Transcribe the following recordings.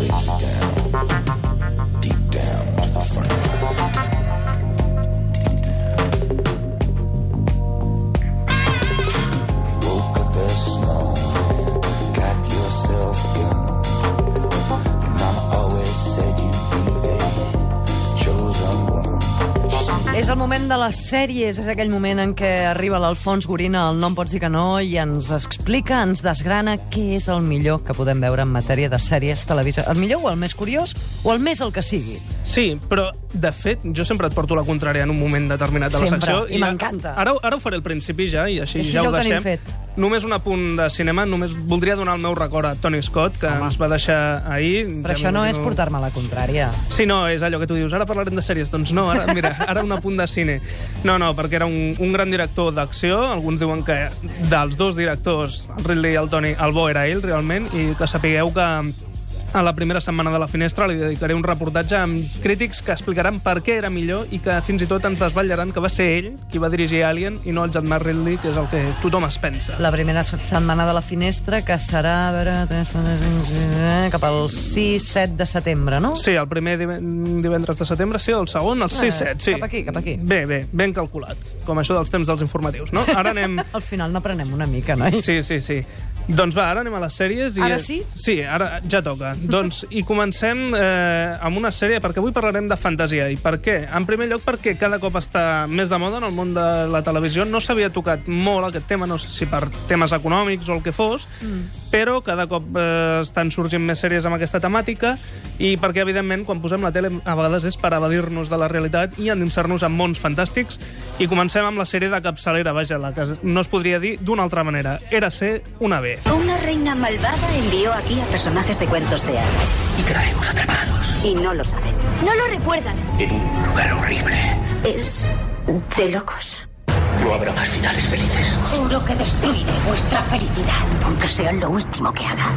take you down, És el moment de les sèries, és aquell moment en què arriba l'Alfons Gorina, el nom pots dir que no, i ens explica, ens desgrana què és el millor que podem veure en matèria de sèries televisió. El millor o el més curiós o el més el que sigui. Sí, però, de fet, jo sempre et porto la contrària en un moment determinat de la Sempre, secció. i m'encanta. Ara, ara ho faré al principi ja, i així, Així ja, ja ho ho tenim deixem. fet. Només un apunt de cinema, només voldria donar el meu record a Tony Scott, que Home. ens va deixar ahir. Però Ja això no és portar-me a la contrària. Sí, no, és allò que tu dius, ara parlarem de sèries. Doncs no, ara, mira, ara un apunt de cine. No, no, perquè era un, un gran director d'acció. Alguns diuen que dels dos directors, el Ridley i el Tony, el bo era ell, realment, i que sapigueu que a la primera setmana de la finestra li dedicaré un reportatge amb crítics que explicaran per què era millor i que fins i tot ens desvetllaran que va ser ell qui va dirigir Alien i no el Jean-Marc Ridley, que és el que tothom es pensa. La primera setmana de la finestra, que serà, a veure, 3, 4, 5, eh, cap al 6-7 de setembre, no? Sí, el primer diven- divendres de setembre, sí, el segon, el 6-7, sí. cap aquí, cap aquí. Bé, bé, ben calculat, com això dels temps dels informatius, no? Ara anem... Al final n'aprenem una mica, no? Sí, sí, sí. Doncs va, ara anem a les sèries. I... Ara sí? Sí, ara ja toca. doncs, i comencem eh, amb una sèrie, perquè avui parlarem de fantasia. I per què? En primer lloc, perquè cada cop està més de moda en el món de la televisió. No s'havia tocat molt aquest tema, no sé si per temes econòmics o el que fos, mm. però cada cop eh, estan sorgint més sèries amb aquesta temàtica i perquè, evidentment, quan posem la tele a vegades és per evadir-nos de la realitat i endinsar-nos en mons fantàstics. I comencem amb la sèrie de capçalera, vaja, la que no es podria dir d'una altra manera. Era ser una vez. Una reina malvada envió aquí a personajes de cuentos de hadas. y quedaremos atrapados Y no lo saben. No lo recuerdan. en un lugar horrible. Es de locos. No habrá más finales felices. Juro que destruiré vuestra felicidad. Aunque sea lo último que haga.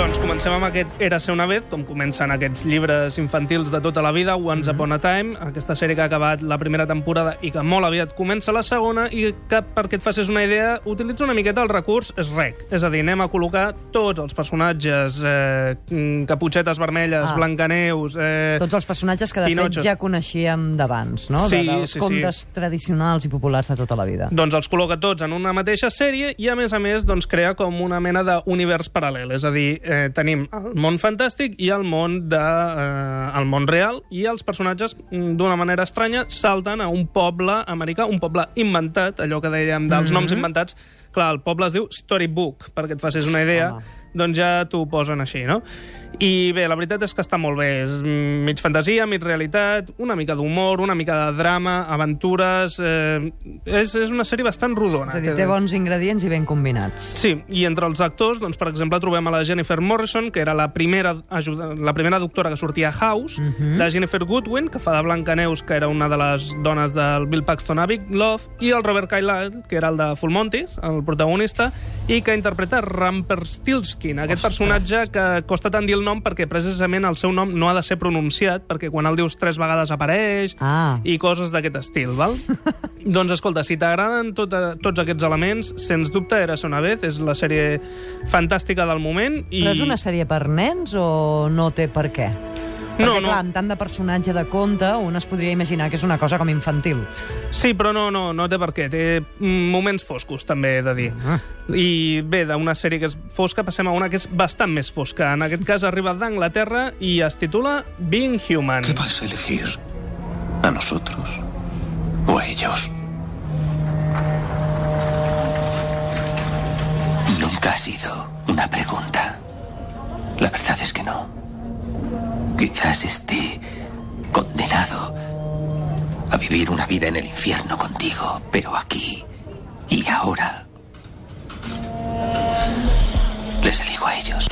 Doncs comencem amb aquest Era ser una vez, com comencen aquests llibres infantils de tota la vida, Once Upon a Time, aquesta sèrie que ha acabat la primera temporada i que molt aviat comença la segona i que, perquè et facis una idea, utilitza una miqueta el recurs SREC. És a dir, anem a col·locar tots els personatges, eh, mm, caputxetes vermelles, Ah. Blancaneus... Eh, Tots els personatges que, de Pinotxos. fet, ja coneixíem d'abans, no? Sí, de, dels sí, sí. contes tradicionals i populars de tota la vida. Doncs els col·loca tots en una mateixa sèrie i, a més a més, doncs, crea com una mena d'univers paral·lel. És a dir, eh, tenim el món fantàstic i el món, de, eh, el món real i els personatges, mm, d'una manera estranya, salten a un poble americà, un poble inventat, allò que dèiem dels Mhm. noms inventats. Clar, el poble es diu Storybook, perquè et facis una idea. Home. Doncs ja t'ho posen així, no? I bé, la veritat és que està molt bé. És mig fantasia, mig realitat, una mica d'humor, una mica de drama, aventures... Eh, és, és una sèrie bastant rodona. És a dir, té bons ingredients i ben combinats. Sí, i entre els actors, doncs, per exemple, trobem a la Jennifer Morrison, que era la primera, ajuda, la primera doctora que sortia a House, Mhm. la Jennifer Goodwin, que fa de Blancaneus, que era una de les dones del Bill Paxton a Big Love, i el Robert Carlyle, que era el de Full Monty, el protagonista, i que interpreta Rumpelstiltskin, aquest Ostres. personatge que costa tant dir el nom perquè precisament el seu nom no ha de ser pronunciat, perquè quan el dius tres vegades apareix, Ah. i coses d'aquest estil, val? doncs escolta, si t'agraden tot, tots aquests elements, sens dubte Era una vez, és la sèrie fantàstica del moment i... Però és una sèrie per nens o no té per què? Perquè, No, no. clar, amb tant de personatge de conte, un es podria imaginar que és una cosa com infantil. Sí, però no, no, no té per què. Té moments foscos, també he de dir. Ah. I bé, d'una sèrie que és fosca passem a una que és bastant més fosca. En aquest cas arriba d'Anglaterra i es titula Being Human. ¿Qué vas a elegir? ¿A nosotros o a ellos? Nunca ha sido una pregunta. Quizás esté condenado a vivir una vida en el infierno contigo, pero aquí y ahora les elijo a ellos.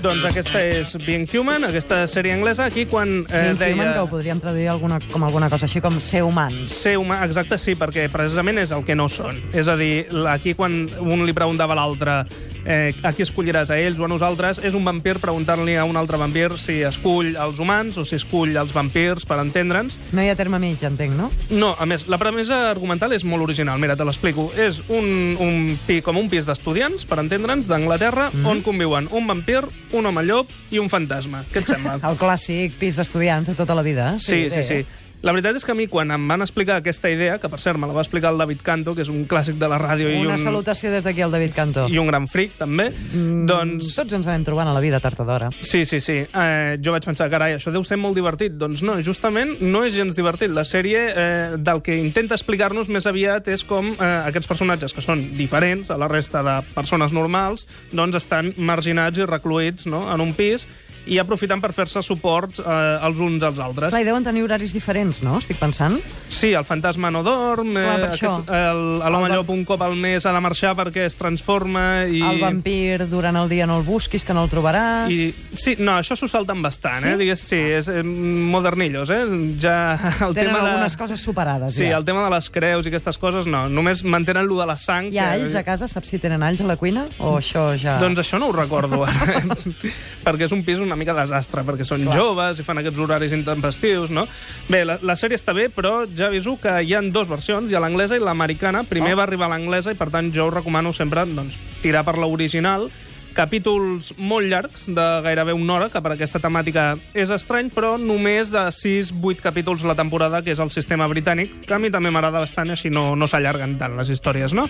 Doncs aquesta és Being Human, aquesta sèrie anglesa, aquí quan eh, Eh, deia... Human, que ho podríem traduir alguna, com alguna cosa així com ser humans. Ser humà, exacte, sí, perquè precisament és el que no són. És a dir, aquí quan un li preguntava a l'altre eh, a qui escolliràs, a ells o a nosaltres, és un vampir preguntant-li a un altre vampir si escull els humans o si escull els vampirs, per entendre'ns. No hi ha terme mig, entenc, no? No, a més, la premissa argumental és molt original. Mira, te l'explico. És un, un pi, com un pis d'estudiants, per entendre'ns, d'Anglaterra, mm. -hmm. on conviuen un vampir, un home llop i un fantasma. Què et sembla? El clàssic pis d'estudiants de tota la vida. Sí, sí, bé. sí. La veritat és que a mi, quan em van explicar aquesta idea, que per cert me la va explicar el David Canto, que és un clàssic de la ràdio i Una un, salutació des d'aquí al David Cantó. i un gran fric, també, mm, doncs... Tots ens anem trobant a la vida tard o d'hora. Sí, sí, sí. Eh, jo vaig pensar, carai, això deu ser molt divertit. Doncs no, justament no és gens divertit. La sèrie eh, del que intenta explicar-nos més aviat és com eh, aquests personatges, que són diferents a la resta de persones normals, doncs estan marginats i recluïts no?, en un pis i aprofiten per fer-se suports eh, els uns als altres. Clar, i deuen tenir horaris diferents, no? Estic pensant. Sí, el fantasma no dorm, Clar, això. el, l'home va- llop un cop al mes ha de marxar perquè es transforma i... El vampir durant el dia no el busquis, que no el trobaràs. I, sí, no, això s'ho salten bastant, Sí? eh? Digues, sí, és eh, modernillos, eh? Ja el Tenen tema de... algunes coses superades, Sí, ja. el tema de les creus i aquestes coses, no. Només mantenen lo de la sang. Hi ha que- alls a casa? Saps si tenen alls a la cuina? O això ja... Doncs això no ho recordo, ara. perquè és un pis una mica desastre, perquè són Clar. Joves i fan aquests horaris intempestius, no? Bé, la, la sèrie està bé, però ja aviso que hi han dues versions, hi ha l'anglesa i l'americana. Primer Oh. va arribar l'anglesa i, per tant, jo us recomano sempre doncs, tirar per l'original. Capítols molt llargs, de gairebé una hora, que per aquesta temàtica és estrany, però només de 6-8 capítols la temporada, que és el sistema britànic, que a mi també m'agrada bastant, així no, no s'allarguen tant les històries, no?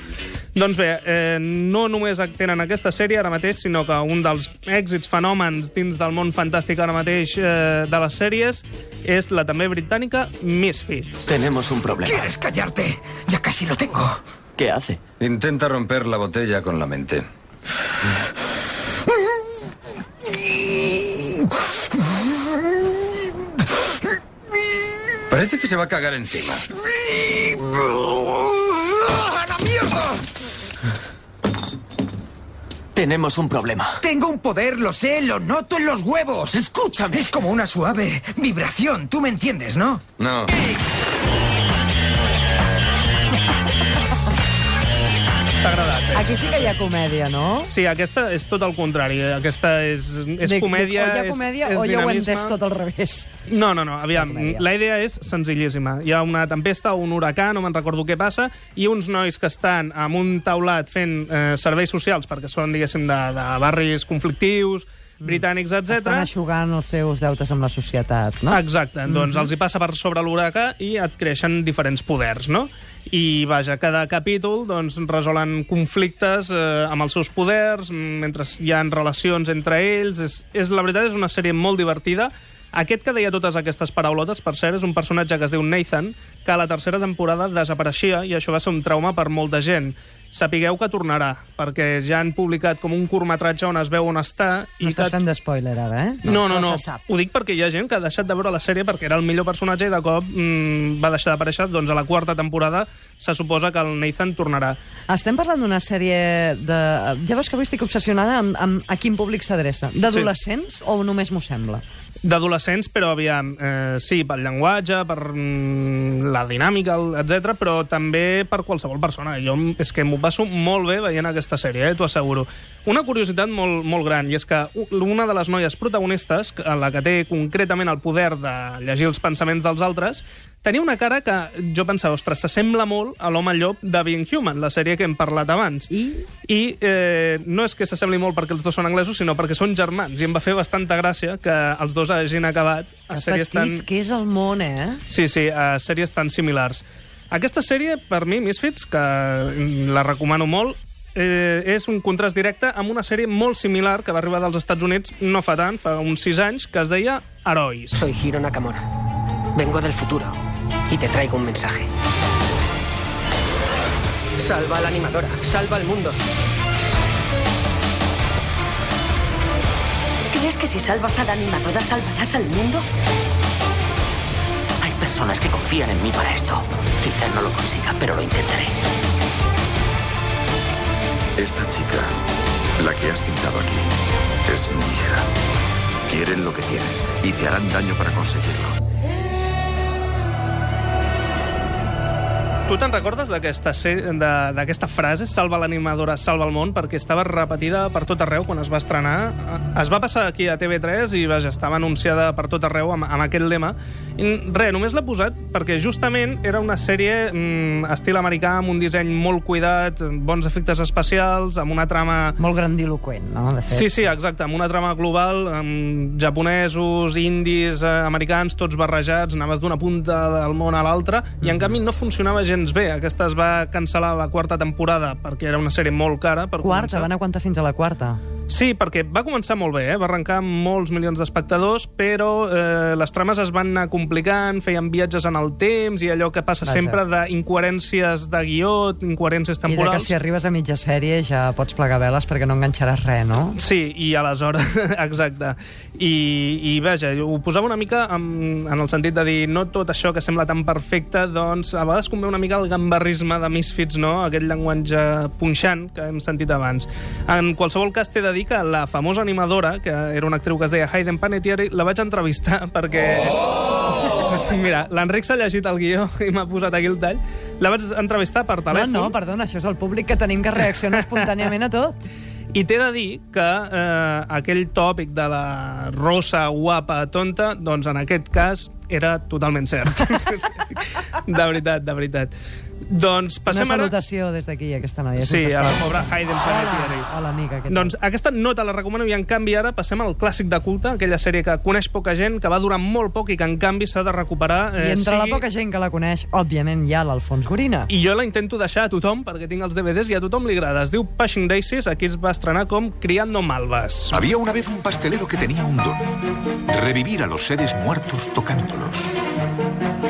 Doncs bé, eh, no només tenen aquesta sèrie ara mateix, sinó que un dels èxits fenòmens dins del món fantàstic ara mateix eh, de les sèries és la també britànica Misfits. Tenemos un problema. ¿Quieres callarte? Ya casi lo tengo. ¿Qué hace? Intenta romper la botella con la mente. Parece que se va a cagar encima. ¡A la mierda! Tenemos un problema. Tengo un poder, lo sé, lo noto en los huevos. Escúchame. Es como una suave vibración, tú me entiendes, ¿no? No. Aquí sí que hi ha comèdia, no? Sí, aquesta és tot el contrari. Aquesta és, és Dic, comèdia... dic, o hi ha és- comèdia és o jo ho entès tot al revés. No, no, no, aviam, la idea és senzillíssima. Hi ha una tempesta o un huracà, no me'n recordo què passa, i uns nois que estan amb un taulat fent eh, serveis socials, perquè són, diguéssim, de, de barris conflictius, britànics, etc. Estan aixugant els seus deutes amb la societat, no? Exacte, doncs els hi passa per sobre l'huracà i et creixen diferents poders, no? I, vaja, cada capítol doncs, resolen conflictes eh, amb els seus poders, mm, mentre hi ha relacions entre ells. És, és, la veritat, és una sèrie molt divertida. Aquest que deia totes aquestes paraulotes, per cert, és un personatge que es diu Nathan, que a la tercera temporada desapareixia, i això va ser un trauma per molta gent. Sapigueu que tornarà, perquè ja han publicat com un curtmetratge on es veu on està... No i estàs que fent de spoiler, ara, eh? no, no, no. sap. Ho dic perquè hi ha gent que ha deixat de veure la sèrie perquè era el millor personatge i de cop mm, va deixar d'aparèixer. Doncs a la quarta temporada se suposa que el Nathan tornarà. Estem parlant d'una sèrie de... Ja veus que avui estic obsessionada amb, amb a quin públic s'adreça. D'adolescents sí. o només m'ho sembla? D'adolescents, però aviam, eh, sí, pel llenguatge, per mm, la dinàmica, etc, però també per qualsevol persona. Jo és que m'ho passo molt bé veient aquesta sèrie, eh, t'ho asseguro. Una curiositat molt, molt gran, i és que una de les noies protagonistes, la que té concretament el poder de llegir els pensaments dels altres, tenia una cara que jo pensava, ostres, s'assembla molt a l'home llop de Being Human, la sèrie que hem parlat abans. I? I eh, no és que s'assembli molt perquè els dos són anglesos, sinó perquè són germans. I em va fer bastanta gràcia que els dos hagin acabat a Que sèries petit tan... que és el món, eh? Sí, sí, a sèries tan similars. Aquesta sèrie, per mi, Misfits, que la recomano molt, eh, és un contrast directe amb una sèrie molt similar que va arribar dels Estats Units no fa tant, fa uns sis anys, que es deia Herois. Soy Hiro Nakamura. Vengo del futuro y te traigo un mensaje. Salva a la animadora, salva al mundo. ¿Crees que si salvas a la animadora salvarás al mundo? Hay personas que confían en mí para esto. Quizá no lo consiga, pero lo intentaré. Esta chica, la que has pintado aquí, es mi hija. quieren lo que tienes y te harán daño para conseguirlo. Tu te'n recordes d'aquesta frase, salva l'animadora, salva el món, perquè estava repetida per tot arreu quan es va estrenar. Es va passar aquí a TV3 i vaja, estava anunciada per tot arreu amb, amb aquest lema. I res, només l'ha posat perquè justament era una sèrie mm, estil americà, amb un disseny molt cuidat, bons efectes especials, amb una trama... Molt grandiloquent, no? De fet. Sí, sí, exacte, amb una trama global, amb japonesos, indis, eh, americans, tots barrejats, anaves d'una punta del món a l'altra, i en canvi no funcionava gens bé. Aquesta es va cancel·lar la quarta temporada perquè era una sèrie molt cara. Per Quarta, començar. van aguantar fins a la quarta. Sí, perquè va començar molt bé, eh? va arrencar amb molts milions d'espectadors, però eh, les trames es van anar complicant, feien viatges en el temps i allò que passa Vaja. sempre d'incoherències de guió, incoherències I de que temporals. si arribes a mitja sèrie ja pots plegar veles perquè no enganxaràs res, no? Sí, i aleshores, exacte. I, I vaja, ho posava una mica en, en el sentit de dir no tot això que sembla tan perfecte, doncs a vegades convé una mica el gambarrisme de Misfits, no? Aquest llenguatge punxant que hem sentit abans. En qualsevol cas, t'he de dir que la famosa animadora, que era una actriu que es deia Hayden Panettiere, la vaig entrevistar perquè... Oh! Mira, l'Enric s'ha llegit el guió i m'ha posat aquí el tall. La vaig entrevistar per telèfon. No, no, perdona, això és el públic que tenim que reacciona espontàniament a tot. I t'he de dir que eh, aquell tòpic de la rosa, guapa, tonta, doncs en aquest cas era totalment cert. de veritat, de veritat. Doncs passem Una ara... salutació des d'aquí, aquesta noia. Sí, a la pobra Hayden Panettiere. Hola, hola, amiga. Què tal? Doncs aquesta no te la recomano i en canvi ara passem al clàssic de culte, aquella sèrie que coneix poca gent, que va durar molt poc i que en canvi s'ha de recuperar. I Eh, entre la sigui- poca gent que la coneix, òbviament hi ha l'Alfons Gorina. I jo la intento deixar a tothom, perquè tinc els DVDs i a tothom li agrada. Es diu Pushing Daisies, aquí es va estrenar com Criando Malvas. Había una vez un pastelero que tenía un don. Revivir a los seres muertos tocándolos.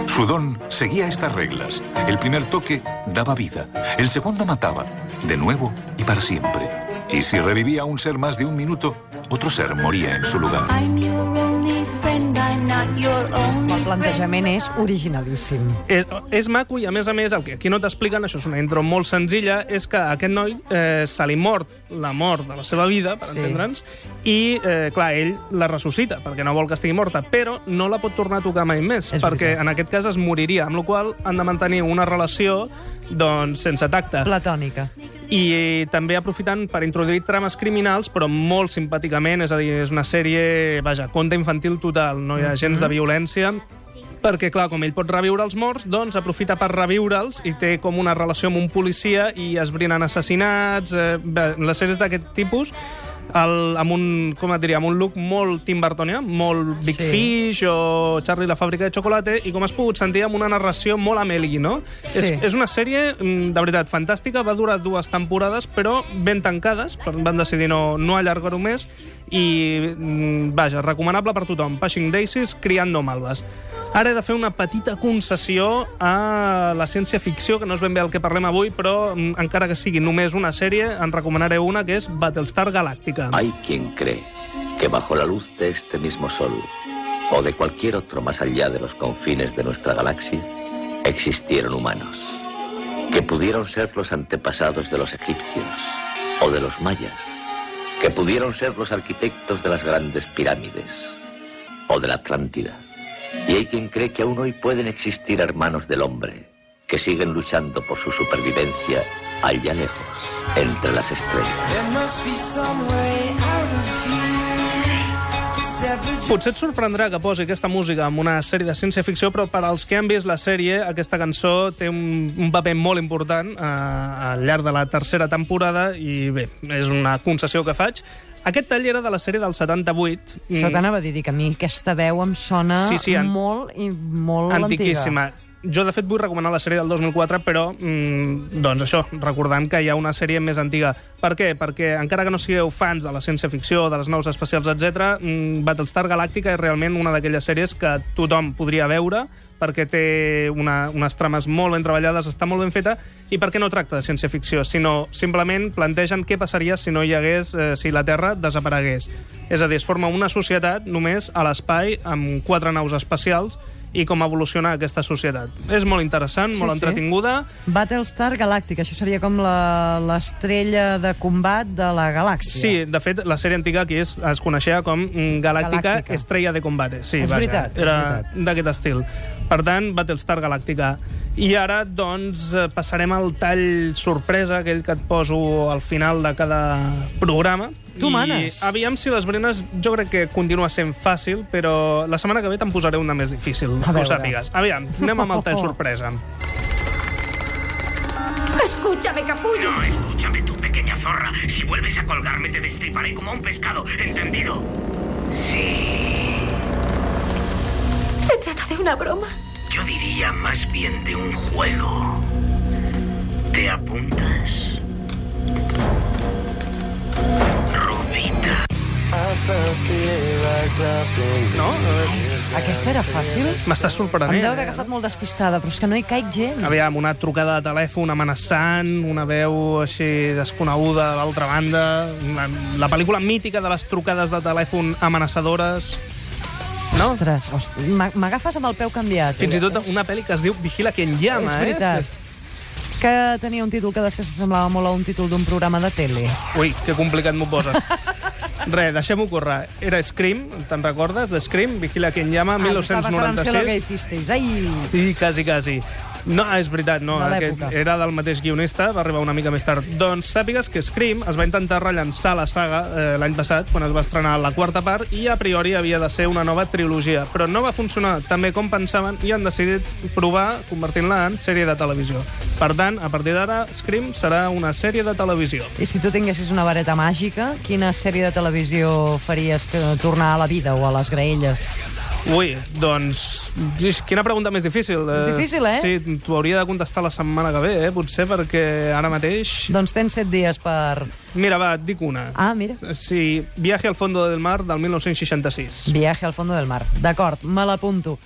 Su don seguía estas reglas. El primer toque daba vida. El segundo mataba. De nuevo y para siempre. Y si revivía un ser más de un minuto, otro ser moría en su lugar. El plantejament és originalíssim. És, és maco i, a més a més, el que aquí no t'expliquen, això és una intro molt senzilla, és que a aquest noi eh, se li mort la mort de la seva vida, per Sí. entendre'ns, i, eh, clar, ell la ressuscita, perquè no vol que estigui morta, però no la pot tornar a tocar mai més, És perquè veritat. en aquest cas es moriria, amb la qual han de mantenir una relació doncs, sense tacte. Platònica. I també aprofitant per introduir trames criminals, però molt simpàticament, és a dir, és una sèrie, vaja, conte infantil total, no hi ha gens de violència, perquè, clar, com ell pot reviure els morts, doncs aprofita per reviure'ls i té com una relació amb un policia i es brinen assassinats, eh, bé, les sèries d'aquest tipus, el, amb un, com et diria, amb un look molt Tim Burtonià, molt Big Sí. Fish o Charlie la fàbrica de xocolate, i com has pogut sentir amb una narració molt Amelie, no? Sí. És, és una sèrie, mm, de veritat, fantàstica, va durar dues temporades, però ben tancades, per- van decidir no, no allargar-ho més, i, mm, vaja, recomanable per tothom. Pushing Daisies, Criando Malves. Ara he de fer una petita concessió a la ciència-ficció, que no és ben bé el que parlem avui, però mm, encara que sigui només una sèrie, en recomanaré una, que és Battlestar Galàctica. Hay quien cree que bajo la luz de este mismo sol, o de cualquier otro más allá de los confines de nuestra galaxia, existieron humanos, que pudieron ser los antepasados de los egipcios o de los mayas, que pudieron ser los arquitectos de las grandes pirámides o de la Atlántida. Y hay quien cree que aún hoy pueden existir hermanos del hombre, que siguen luchando por su supervivencia allá lejos, entre las estrellas. Potser et sorprendrà que posi aquesta música en una sèrie de ciència-ficció, però per als que han vist la sèrie, aquesta cançó té un, un paper molt important eh, al llarg de la tercera temporada i bé, és una concessió que faig. Aquest tall era de la sèrie del 78. Això t'anava a dir, que a mi aquesta veu em sona Sí, sí, an- molt i molt Antiquíssima. antiga. Jo, de fet, vull recomanar la sèrie del 2004, però, mm, doncs això, recordant que hi ha una sèrie més antiga. Per què? Perquè, encara que no sigueu fans de la ciència-ficció, de les naus espacials, etc, mm, Battlestar Galàctica és realment una d'aquelles sèries que tothom podria veure, perquè té una, unes trames molt ben treballades, està molt ben feta, i perquè no tracta de ciència-ficció, sinó simplement plantegen què passaria si no hi hagués, eh, si la Terra desaparegués. És a dir, es forma una societat només a l'espai amb quatre naus espacials i com evoluciona aquesta societat. És molt interessant, Sí, molt sí. entretinguda. Battlestar Galàctica, això seria com la- l'estrella de combat de la galàxia. Sí, de fet, la sèrie antiga aquí es, es coneixia com Galàctica, Galàctica. Estrella de Combate. Sí, És vaja, veritat, era d'aquest estil. Per tant, Battlestar Galàctica. I ara, doncs, eh, passarem al tall sorpresa, aquell que et poso al final de cada programa. Tu I manes. aviam si les brenes, jo crec que continua sent fàcil, però la setmana que ve te'n posaré una més difícil, A que ho veure. sàpigues. Aviam, anem amb el tall sorpresa. Escúchame, capullo. No, escúchame, tu pequeña zorra. Si vuelves a colgarme, te destriparé como a un pescado. ¿Entendido? Una broma? Yo diría más bien de un juego. ¿Te apuntas? Rubita. No? Aquesta era fàcil? M'estàs sorprenent. Em deu haver agafat molt despistada, però és que no hi caic gent. Aviam, una trucada de telèfon amenaçant, una veu així desconeguda a l'altra banda, la, la pel·lícula mítica de les trucades de telèfon amenaçadores... No? Ostres, ostres m'a- m'agafes amb el peu canviat. Fins i tot una pel·li que es diu Vigila quien llama, És veritat. eh? Que tenia un títol que després semblava molt a un títol d'un programa de tele. Ui, que complicat m'ho poses. Res, deixem-ho córrer. Era Scream, te'n recordes, de Scream? Vigila quien llama, Ah, estava basada en Sé lo que 1996. hicisteis. Ai! Sí, quasi, quasi. No, és veritat, no. De Aquest era del mateix guionista, va arribar una mica més tard. Doncs sàpigues que Scream es va intentar rellençar la saga eh, l'any passat, quan es va estrenar la quarta part, i a priori havia de ser una nova trilogia. Però no va funcionar tan bé com pensaven i han decidit provar convertint-la en sèrie de televisió. Per tant, a partir d'ara, Scream serà una sèrie de televisió. I si tu tinguessis una vareta màgica, quina sèrie de televisió faries que tornar a la vida o a les graelles? Ui, doncs... Ix, Quina pregunta més difícil. És difícil, eh? Sí, t'ho hauria de contestar la setmana que ve, eh? Potser perquè ara mateix... Doncs tens set dies per... Mira, va, et dic una. Ah, mira. Sí, Viaje al fondo del mar del 1966. Viaje al fondo del mar. D'acord, me l'apunto.